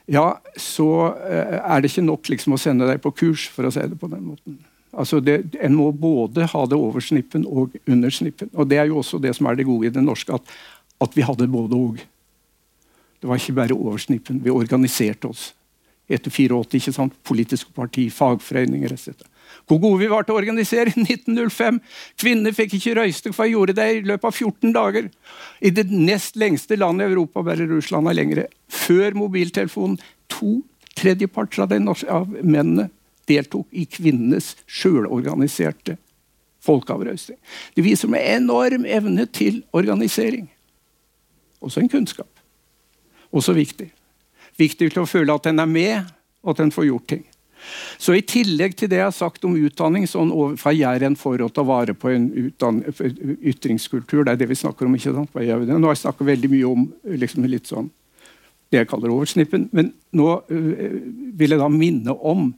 ja, så eh, er det ikke nok liksom, å sende deg på kurs, for å si det på den måten. Altså det, En må både ha det over snippen og under snippen. Og Det er jo også det som er det gode i det norske, at, at vi hadde både og. Det var ikke bare over snippen. Vi organiserte oss etter 84. ikke sant? Politiske parti, fagforeninger etc. Hvor gode vi var til å organisere i 1905! Kvinner fikk ikke røyste, for jeg gjorde det i løpet av 14 dager. I det nest lengste landet i Europa, bare Russland er lengre. Før mobiltelefonen. To tredjeparter av, av mennene deltok i kvinnenes sjølorganiserte folkeavrøsning. Det viser med enorm evne til organisering. Også en kunnskap. Også viktig. Viktig til å føle at den er med, og at den får gjort ting. Så I tillegg til det jeg har sagt om utdanning, sånn overfor jeg en for å ta vare på en ytringskultur. Det er det vi snakker om. ikke sant? Nå har jeg snakket veldig mye om liksom litt sånn, det jeg kaller oversnippen. Men nå øh, vil jeg da minne om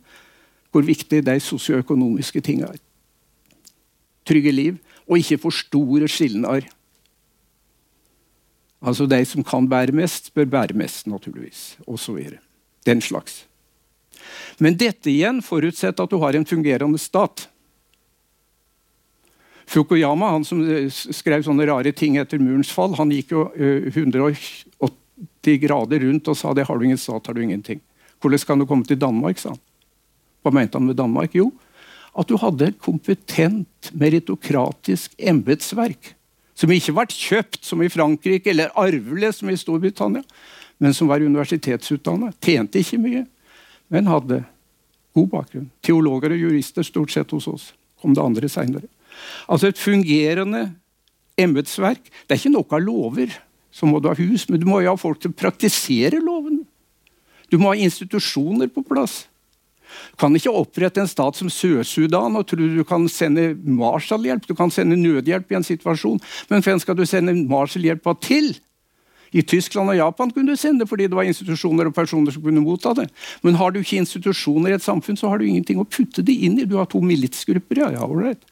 hvor viktig de sosioøkonomiske tingene er. Trygge liv, og ikke for store skilnader Altså de som kan bære mest, bør bære mest, naturligvis. Og så videre. Den slags. Men dette igjen forutsetter at du har en fungerende stat. Fukuyama, han som eh, skrev sånne rare ting etter murens fall, han gikk jo 180 eh, grader rundt og sa det har du ingen stat, har du ingenting. Hvordan kan du komme til Danmark? sa han. Hva mente han med Danmark? Jo, at du hadde et kompetent, meritokratisk embetsverk som ikke ble kjøpt, som i Frankrike, eller arvelig, som i Storbritannia, men som var universitetsutdannet. Tjente ikke mye, men hadde god bakgrunn. Teologer og jurister stort sett hos oss. Kom det andre seinere. Altså et fungerende embetsverk. Det er ikke nok av lover. Så må du ha hus, men du må jo ha folk til å praktisere lovene. Du må ha institusjoner på plass. Du kan ikke opprette en stat som Sør-Sudan og tro du kan sende Marshall-hjelp. Du kan sende nødhjelp i en situasjon, men hvem skal du sende Marshall-hjelpa til? I Tyskland og Japan kunne du sende fordi det var institusjoner og personer som kunne motta det. Men har du ikke institusjoner i et samfunn, så har du ingenting å putte det inn i. Du har to militsgrupper. ja, ja, right.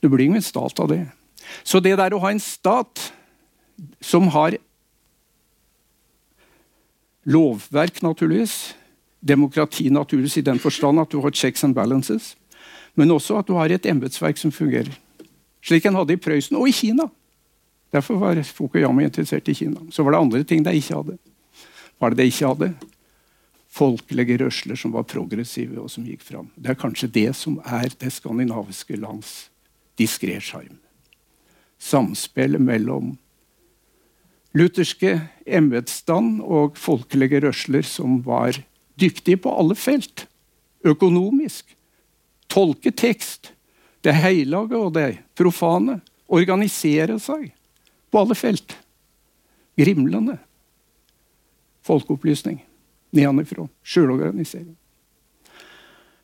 Det blir ingen stat av det. Så det der å ha en stat som har lovverk, naturligvis, demokrati naturligvis i den forstand at du har checks and balances, men også at du har et embetsverk som fungerer. Slik en hadde i Prøysen og i Kina. Derfor var Fukuyama interessert i Kina. Så var det andre ting de ikke hadde. Hva er det de ikke hadde? Folkelige rørsler som var progressive og som gikk fram. Det er kanskje det som er det skandinaviske lands diskré sjarm. Samspillet mellom lutherske embetsstand og folkelige rørsler som var dyktige på alle felt. Økonomisk. Tolke tekst. Det hellige og det profane. Organisere seg på alle felt. Grimlende. Folkeopplysning. Nedenfra. Sjølorganisering.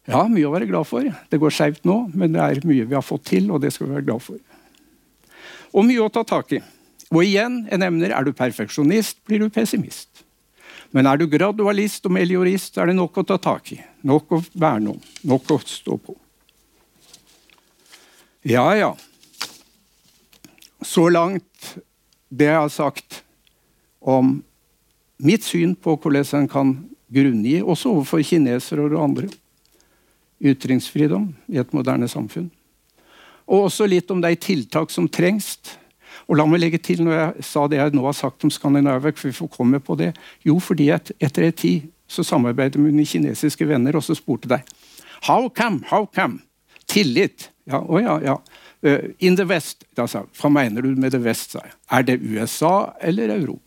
Ja, mye å være glad for. Det går skeivt nå, men det er mye vi har fått til, og det skal vi være glad for. Og mye å ta tak i. Og igjen, jeg nevner, er du perfeksjonist, blir du pessimist. Men er du gradualist og meliorist, er det nok å ta tak i. Nok å verne om. Nok å stå på. Ja, ja. Så langt det jeg har sagt om mitt syn på hvordan en kan grunngi, også overfor kinesere og andre, ytringsfridom i et moderne samfunn. Og også litt om de tiltak som trengs. Og la meg legge til når jeg sa det jeg nå har sagt om Skandinavia, for vi får komme på det. Jo, fordi et, etter en tid så samarbeidet med mine kinesiske venner, og så spurte de How come? How come? Tillit. Ja, å ja, ja. Uh, in the West. Da sa jeg, Hva mener du med det Vest? sa jeg. Er det USA eller Europa?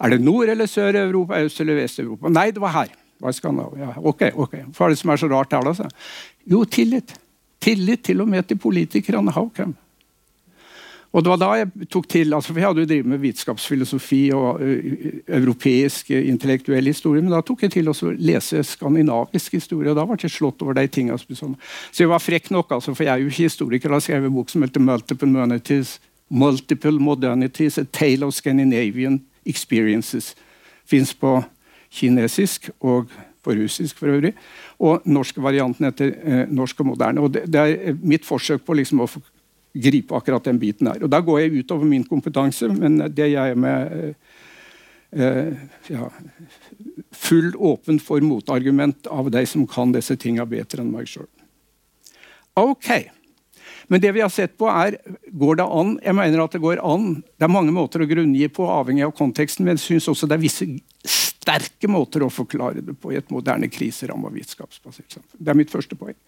Er det Nord- eller Sør-Europa, Øst- eller Vest-Europa? Nei, det var her. Hva Var ja, Ok, ok. Hva er det som er så rart her, da? Jo, tillit. Tillit til og med til politikerne. How come? Og det var da jeg tok til, altså for Jeg hadde jo drevet med vitenskapsfilosofi og uh, europeisk uh, intellektuell historie, men da tok jeg til å lese skandinavisk historie. og Da ble jeg slått over de tingene. Så jeg var frekk nok, altså, for jeg er jo ikke historiker. Jeg skrev en bok som heter 'Multiple Moneties'. Multiple Modernities, A Tale of Scandinavian Experiences. Fins på kinesisk og på russisk for øvrig. Og norske varianten heter eh, Norsk og moderne. og Det, det er mitt forsøk på liksom å gripe akkurat den biten her. Og Da går jeg utover min kompetanse, men det jeg er med eh, eh, ja, full åpen for motargument av de som kan disse tinga bedre enn meg sjøl. Ok. Men det vi har sett på er, går det an? Jeg mener at Det går an. Det er mange måter å grunngi på, avhengig av konteksten, men jeg synes også det er visse sterke måter å forklare det på i et moderne kriseramma vitenskapsbasert samfunn. Det er mitt første poeng.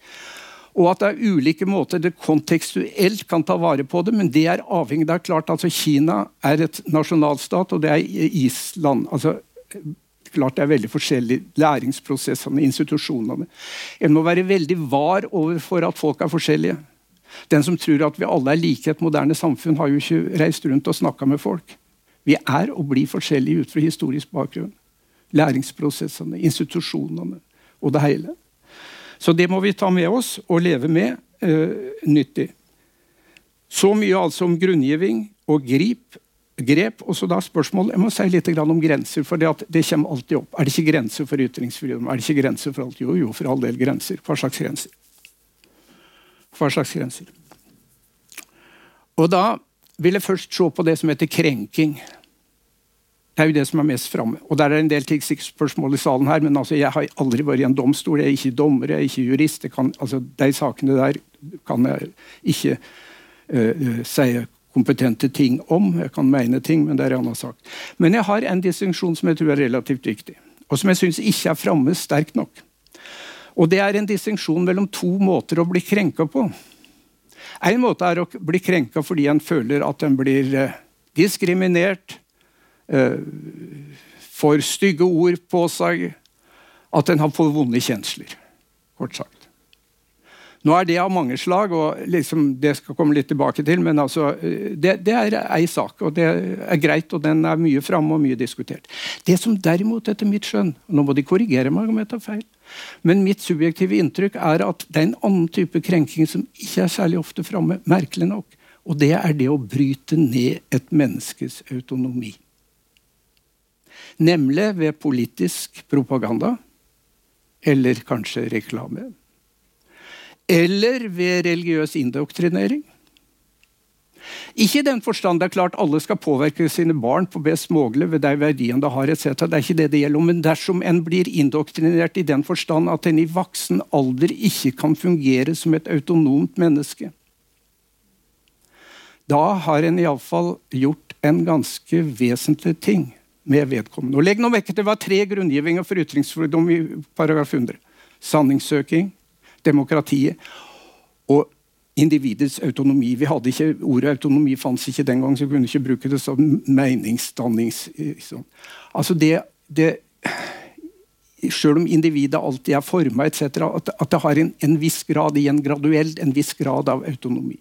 Og at det er ulike måter det kontekstuelt kan ta vare på det, men det er avhengig. Det er klart altså Kina er et nasjonalstat, og det er Island. altså klart Det er veldig forskjellige læringsprosessene, institusjonene. En må være veldig var overfor at folk er forskjellige. Den som tror at vi alle er like et moderne samfunn, har jo ikke reist rundt og snakka med folk. Vi er og blir forskjellige ut fra historisk bakgrunn. Læringsprosessene, institusjonene og det hele. Så det må vi ta med oss og leve med uh, nyttig. Så mye altså om grunngiving og grip, grep. Og så da spørsmål, Jeg må si litt om grenser, for det, det, kommer alltid opp. Er det ikke grenser for ytringsfrihet? Er det ikke grenser for alt? Jo, jo, for all del grenser. Hva slags grenser? Hva slags grenser? Og da vil jeg først se på det som heter krenking. Det er jo det som er mest framme. Og der er en del tidsspørsmål i salen her, men altså, jeg har aldri vært i en domstol. Jeg er ikke dommer, jeg er ikke jurist. Kan, altså, de sakene der kan jeg ikke uh, si kompetente ting om. Jeg kan mene ting, men det er en annen sak. Men jeg har en distinksjon som jeg tror er relativt viktig, og som jeg syns ikke er framme sterkt nok. Og Det er en distinksjon mellom to måter å bli krenka på. En måte er å bli krenka fordi en føler at en blir uh, diskriminert, Eh, får stygge ord på seg, at en har fått vonde kjensler. Kort sagt. Nå er det av mange slag, og liksom, det skal komme litt tilbake til. Men altså, eh, det, det er ei sak, og det er greit, og den er mye framme og mye diskutert. Det som derimot, etter mitt skjønn Nå må de korrigere meg om jeg tar feil. Men mitt subjektive inntrykk er at det er en annen type krenking som ikke er særlig ofte framme, merkelig nok. Og det er det å bryte ned et menneskes autonomi nemlig ved politisk propaganda. Eller kanskje reklame. Eller ved religiøs indoktrinering. Ikke i den forstand det er klart alle skal påvirke sine barn på best mulig ved de verdiene de har, etc. Det er ikke det det gjelder. Men dersom en blir indoktrinert i den forstand at en i voksen alder ikke kan fungere som et autonomt menneske, da har en iallfall gjort en ganske vesentlig ting med vedkommende. Og Legg nå vekk det var tre grunngivninger for ytringsfordom i paragraf 100. Sanningssøking, demokratiet og individets autonomi. Vi hadde ikke, Ordet autonomi fantes ikke den gang, så vi kunne ikke bruke det som meningsdannings... Sånn. Altså det, det Selv om individet alltid er forma, at, at det har en, en, viss grad igjen graduelt, en viss grad av autonomi.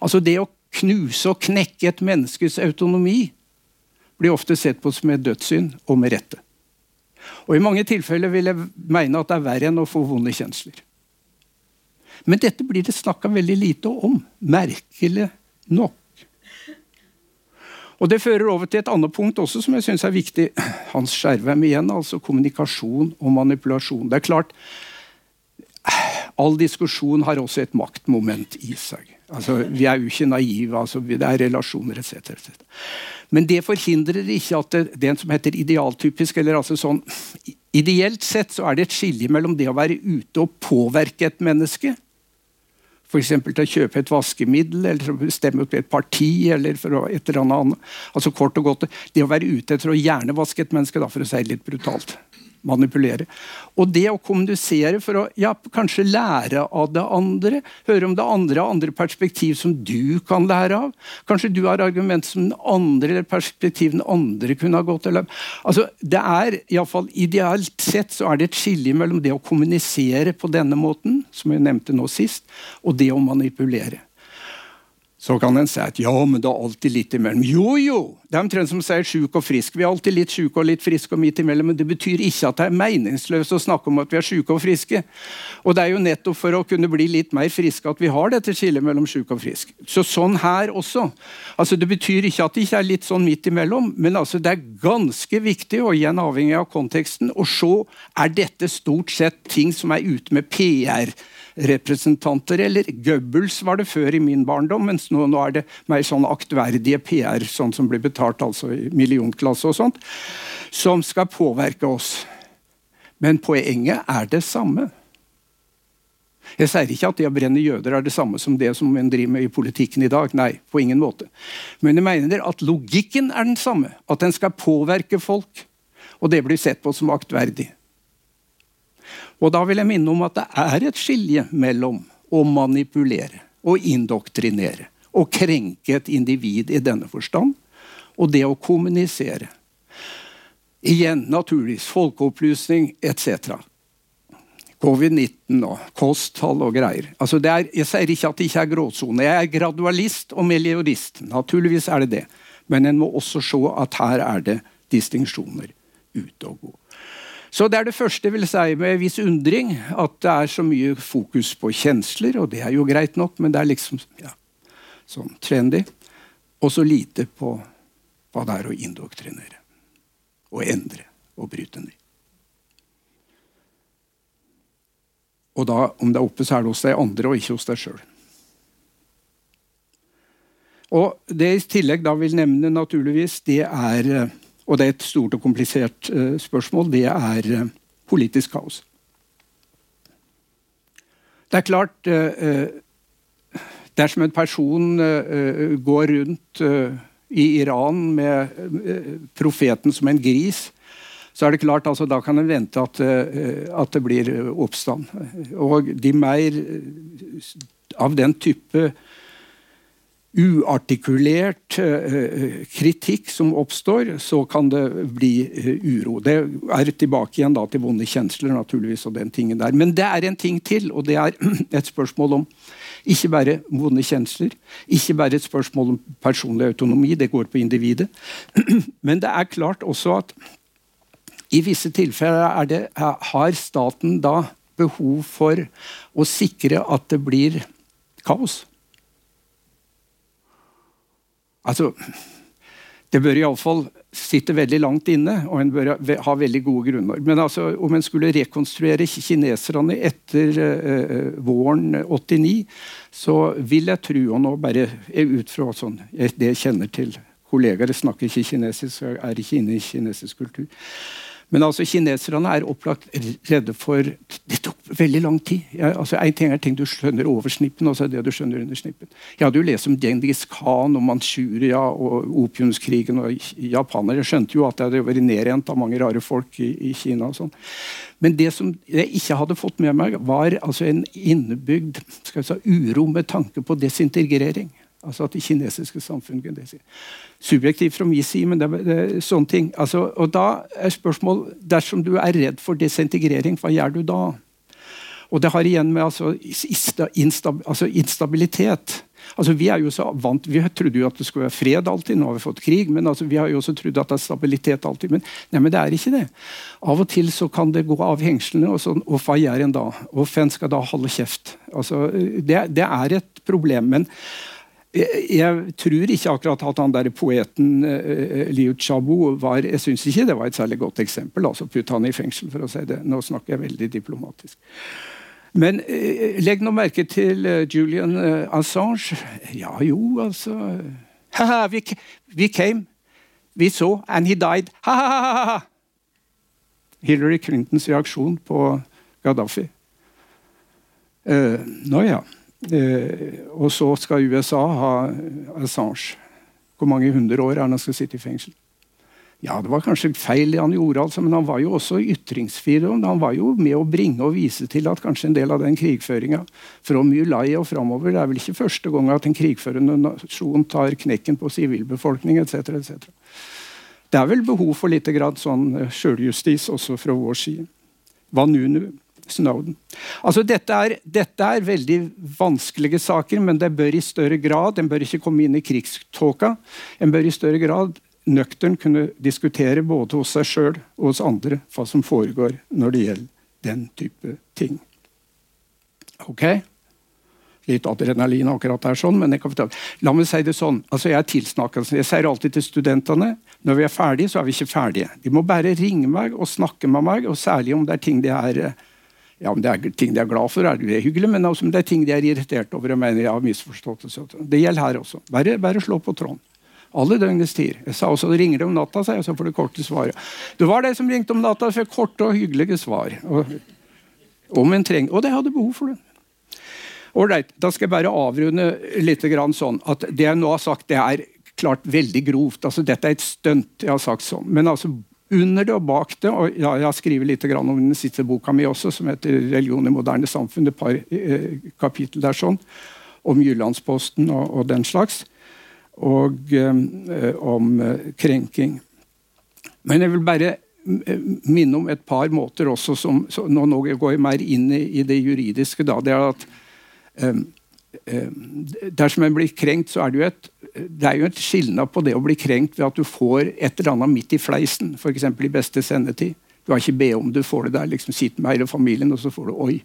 Altså Det å knuse og knekke et menneskes autonomi blir ofte sett på som et dødssynd, og med rette. Og I mange tilfeller vil jeg mene at det er verre enn å få vonde kjensler. Men dette blir det snakka veldig lite om, merkelig nok. Og Det fører over til et annet punkt også som jeg synes er viktig. Hans Skjervem igjen, altså kommunikasjon og manipulasjon. Det er klart, All diskusjon har også et maktmoment i seg. Altså, vi er jo ikke naive. Altså, det er relasjoner etc. Et Men det forhindrer ikke at det, det som heter idealtypisk eller altså sånn, Ideelt sett så er det et skilje mellom det å være ute og påvirke et menneske F.eks. til å kjøpe et vaskemiddel, eller til å stemme opp et parti. eller for et eller annet. Altså kort og godt, Det å være ute etter å hjernevaske et menneske, da, for å si det litt brutalt manipulere. Og det å kommunisere for å ja, kanskje lære av det andre, høre om det andre andre perspektiv som du kan lære av. Kanskje du har argument som den andre perspektiv den andre kunne ha gått eller altså, det er i alle fall Ideelt sett så er det et skilje mellom det å kommunisere på denne måten, som jeg nevnte nå sist, og det å manipulere. Så kan en si at ja, men det er alltid litt imellom. Jo, jo! Det er omtrent som å si sjuk og frisk. Vi er alltid litt sjuke og litt friske og midt imellom. Men det betyr ikke at det er meningsløst å snakke om at vi er sjuke og friske. Og det er jo nettopp for å kunne bli litt mer friske at vi har dette skillet mellom sjuk og frisk. Så sånn her også. Altså Det betyr ikke at det ikke er litt sånn midt imellom, men altså det er ganske viktig, og igjen avhengig av konteksten, å se er dette stort sett ting som er ute med PR representanter, eller Goebbels var det før i min barndom, mens nå, nå er det mer sånn aktverdige PR, sånn som blir betalt altså i millionklasse og sånt, som skal påvirke oss. Men poenget er det samme. Jeg sier ikke at det å brenne jøder er det samme som det som en driver med i politikken i dag. Nei, på ingen måte. Men jeg mener at logikken er den samme. At den skal påvirke folk. Og det blir sett på som aktverdig. Og da vil jeg minne om at det er et skilje mellom å manipulere og indoktrinere og krenke et individ i denne forstand, og det å kommunisere. Igjen naturligvis folkeopplysning etc. Covid-19 og kosthold og greier. Altså er, jeg sier ikke at det ikke er gråsone. Jeg er gradualist og meliorist. Naturligvis er det det. Men en må også se at her er det distinksjoner ute og gå. Så Det er det første jeg vil si med viss undring, at det er så mye fokus på kjensler. Og det er jo greit nok, men det er liksom ja, sånn trendy. Og så lite på hva det er å indoktrinere. Og endre og bryte ned. Og da, om det er oppe, så er det hos de andre, og ikke hos deg sjøl. Og det i tillegg da vil nevne, naturligvis, det er eh, og det er et stort og komplisert uh, spørsmål, det er uh, politisk kaos. Det er klart uh, Dersom en person går rundt i Iran med profeten som en gris, så er det klart altså, da kan en vente at, at det blir oppstand. Og de mer av den type uartikulert uh, kritikk som oppstår, så kan det bli uh, uro. Det er tilbake igjen da, til vonde kjensler naturligvis, og den tingen der. Men det er en ting til, og det er et spørsmål om ikke bare vonde kjensler, ikke bare et spørsmål om personlig autonomi, det går på individet. Men det er klart også at i visse tilfeller det, har staten da behov for å sikre at det blir kaos. Altså, det bør iallfall sitte veldig langt inne, og en bør ha veldig gode grunner. Men altså, om en skulle rekonstruere kineserne etter uh, våren 89, så vil jeg tro, og nå bare ut fra sånn, det jeg kjenner til kollegaer, snakker ikke kinesisk, er ikke inne i kinesisk kultur men altså, kineserne er opplagt redde for Det tok veldig lang tid. Jeg, altså, en ting er ting du skjønner over snippen, og så er det du skjønner under snippen. Jeg hadde jo lest om Djengis Khan og Manchuria og opiumskrigen og japanere. Skjønte jo at det hadde vært nedrent av mange rare folk i, i Kina. og sånn. Men det som jeg ikke hadde fått med meg, var altså en innebygd si, uro med tanke på desintegrering. Altså at det kinesiske samfunnet det Subjektivt fra min side, men det, er sånne ting. Altså, og da er spørsmål Dersom du er redd for desintegrering, hva gjør du da? Og det har igjen med altså, instab, altså instabilitet Altså, vi er jo så vant, vi trodde jo at det skulle være fred alltid, nå har vi fått krig. Men altså, vi har jo også trodd at det er stabilitet alltid. Men, nei, men det er ikke det. Av og til så kan det gå av hengslene, og, sånn, hva gjør en da? Og skal da holde kjeft? Altså, det, det er et problem. men jeg, tror ikke akkurat at han der poeten uh, Liu Chabu var Jeg syns ikke det var et særlig godt eksempel. altså Putte han i fengsel, for å si det. Nå snakker jeg veldig diplomatisk. Men uh, legg nå merke til uh, Julian Assange. Ja jo, altså Ha-ha, we, we, came. We saw, and he died. Ha-ha-ha! Hillary Clintons reaksjon på Gaddafi. Nå ja. Eh, og så skal USA ha Assange. Hvor mange hundre år er han skal sitte i fengsel? Ja, Det var kanskje feil han gjorde, altså, men han var jo også ytringsfrihet. Han var jo med å bringe og vise til at kanskje en del av den krigføringa fra Mulai og framover Det er vel ikke første gang at en krigførende nasjon tar knekken på sivilbefolkning etc. Et Det er vel behov for litt sånn eh, sjøljustis også fra vår side. Hva nu nu? Snowden. Altså, dette er, dette er, veldig vanskelige saker, men det bør i større grad En bør ikke komme inn i krigståka. En bør i større grad nøktern kunne diskutere både hos seg sjøl og hos andre hva som foregår når det gjelder den type ting. Ok? Litt adrenalin akkurat der, sånn, men jeg kan fortelle. La meg si det sånn. Altså, Jeg er tilsnakkende. Jeg sier alltid til studentene når vi er ferdige, så er vi ikke ferdige. De må bare ringe meg og snakke med meg, og særlig om det er ting de er ja, men det er ting de er glad for, er det hyggelig, men også det er ting de er irritert over og mener jeg har misforstått. Det gjelder her også. Bare, bare slå på tråden. Alle døgnets tider. Jeg sa også ringer det om natta, sa jeg, så får du korte svaret. Det var de som ringte om natta, fikk korte og hyggelige svar. Og, om en treng, og det hadde behov for det. Ålreit, da skal jeg bare avrunde litt sånn at det jeg nå har sagt, det er klart veldig grovt. altså Dette er et stunt. jeg har sagt sånn, Men altså, under det og bak det. og ja, Jeg har skrevet litt om den siste boka mi også, som heter 'Religion i moderne samfunn'. Et par eh, kapittel der sånn, om Jyllandsposten og, og den slags. Og eh, om eh, krenking. Men jeg vil bare eh, minne om et par måter også som Nå, nå går jeg mer inn i, i det juridiske. da, det er at Eh, dersom en blir krenkt, så er det jo et det er jo et skilnad på det å bli krenkt ved at du får et eller annet midt i fleisen, f.eks. i beste sendetid. Du har ikke be om du får det der. liksom Sitt med hele familien, og så får du oi.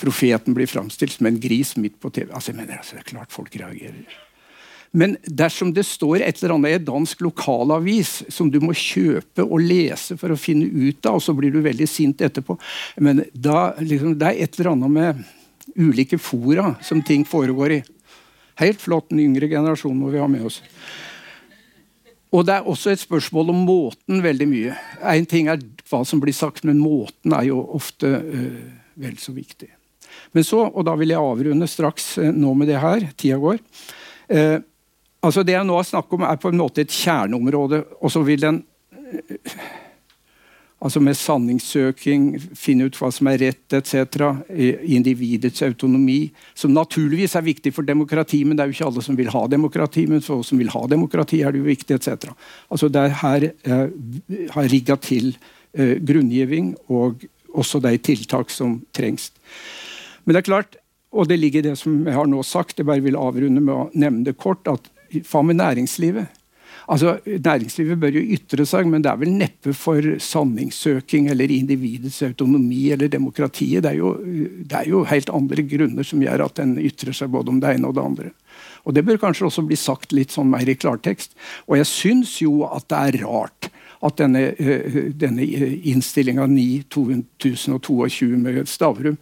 Profeten blir framstilt som en gris midt på TV. Altså, jeg mener, altså, det er klart folk reagerer. Men dersom det står et eller annet i en dansk lokalavis som du må kjøpe og lese for å finne ut av, og så blir du veldig sint etterpå men da, liksom, Det er et eller annet med ulike fora som ting foregår i. Helt flott. Den yngre generasjonen må vi ha med oss. Og det er også et spørsmål om måten veldig mye. En ting er hva som blir sagt, men måten er jo ofte uh, vel så viktig. Men så, og da vil jeg avrunde straks uh, nå med det her, tida går. Uh, altså Det jeg nå har snakket om, er på en måte et kjerneområde. Og så vil den altså med sanningssøking, finne ut hva som er rett etc. Individets autonomi, som naturligvis er viktig for demokrati, men det er jo ikke alle som vil ha demokrati. Men for oss som vil ha demokrati, er det jo viktig etc. Altså det er her eh, har rigga til eh, grunngiving og også de tiltak som trengs. Men det er klart, og det ligger i det som jeg har nå sagt, jeg bare vil avrunde med å nevne det kort, at hva med næringslivet? Altså, Næringslivet bør jo ytre seg, men det er vel neppe for sanningssøking eller individets autonomi eller demokratiet. Det er, jo, det er jo helt andre grunner som gjør at den ytrer seg både om det ene og det andre. Og Det bør kanskje også bli sagt litt sånn mer i klartekst. Og jeg syns jo at det er rart at denne, eh, denne innstillinga 9.2022 med Stavrum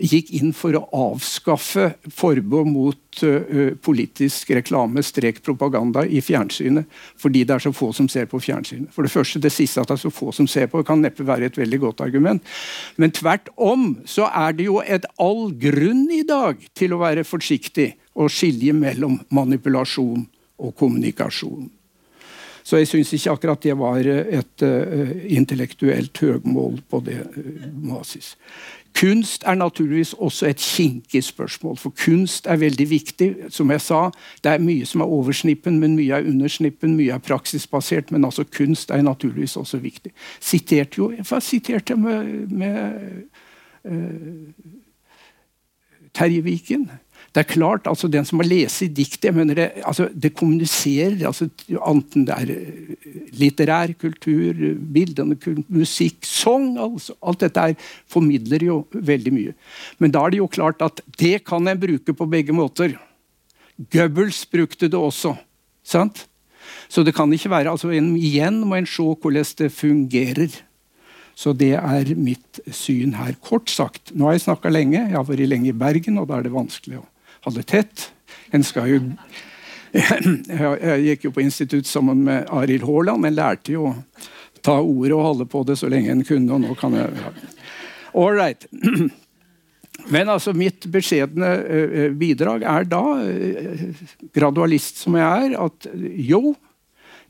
gikk inn for å avskaffe forbud mot uh, politisk reklame, strek propaganda, i fjernsynet. Fordi det er så få som ser på fjernsynet. For det første, det siste at det er så få som ser på, kan neppe være et veldig godt argument. Men tvert om så er det jo et all grunn i dag til å være forsiktig og skilje mellom manipulasjon og kommunikasjon. Så jeg syns ikke akkurat det var et uh, intellektuelt høgmål på det uh, basis. Kunst er naturligvis også et kinkig spørsmål, for kunst er veldig viktig. Som jeg sa, Det er mye som er over snippen, men mye er under snippen. Mye er praksisbasert, men altså kunst er naturligvis også viktig. Siterte jo, Jeg siterte med, med uh, Terje Viken. Det er klart, altså Den som har lest dikt jeg mener det, altså, det kommuniserer. altså Enten det er eh, litterær kultur, bildende musikk, sang altså, Alt dette er, formidler jo veldig mye. Men da er det jo klart at det kan en bruke på begge måter. Goebbels brukte det også. sant? Så det kan ikke være altså en, Igjen må en se hvordan det fungerer. Så det er mitt syn her. Kort sagt, nå har jeg snakka lenge. Jeg har vært lenge i Bergen, og da er det vanskelig å holde tett. En skal jo Jeg gikk jo på institutt sammen med Arild Haaland, men lærte jo å ta ordet og holde på det så lenge en kunne, og nå kan jeg. All right. Men altså, mitt beskjedne uh, bidrag er da, uh, gradualist som jeg er, at jo,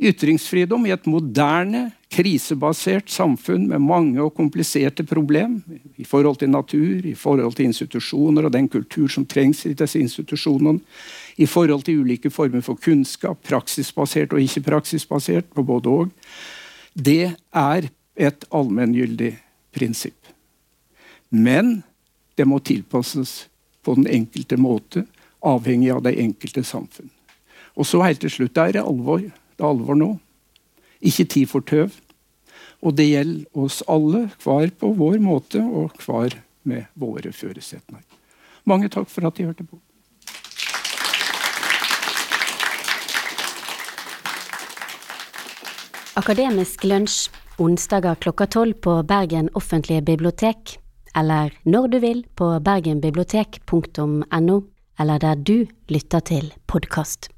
ytringsfridom i et moderne, krisebasert samfunn med mange og kompliserte problem i forhold til natur, i forhold til institusjoner og den kultur som trengs i disse institusjonene, i forhold til ulike former for kunnskap, praksisbasert og ikke praksisbasert, på både og, det er et allmenngyldig prinsipp. Men det må tilpasses på den enkelte måte, avhengig av det enkelte samfunn. Og så helt til slutt, det er alvor. Alvor nå. Ikke tid for tøv. Og det gjelder oss alle, hver på vår måte og hver med våre føresetninger. Mange takk for at de hørte på. Akademisk lunsj onsdager klokka tolv på Bergen offentlige bibliotek eller når du vil på bergenbibliotek.no, eller der du lytter til podkast.